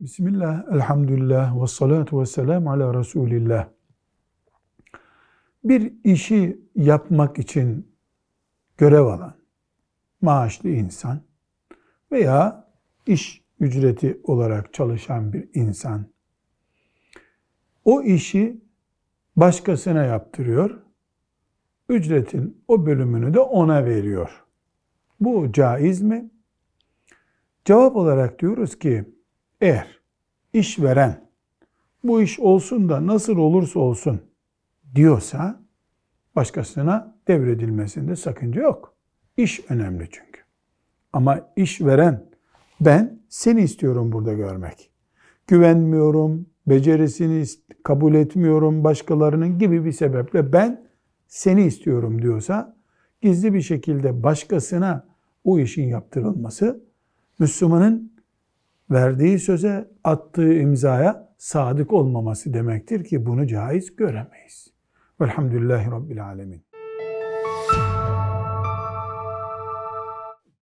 Bismillah, elhamdülillah, ve salatu ve selamu ala Resulillah. Bir işi yapmak için görev alan, maaşlı insan veya iş ücreti olarak çalışan bir insan, o işi başkasına yaptırıyor, ücretin o bölümünü de ona veriyor. Bu caiz mi? Cevap olarak diyoruz ki, eğer işveren bu iş olsun da nasıl olursa olsun diyorsa başkasına devredilmesinde sakınca yok. İş önemli çünkü. Ama işveren ben seni istiyorum burada görmek. Güvenmiyorum, becerisini kabul etmiyorum başkalarının gibi bir sebeple ben seni istiyorum diyorsa gizli bir şekilde başkasına o işin yaptırılması Müslümanın verdiği söze, attığı imzaya sadık olmaması demektir ki bunu caiz göremeyiz. Velhamdülillahi Rabbil Alemin.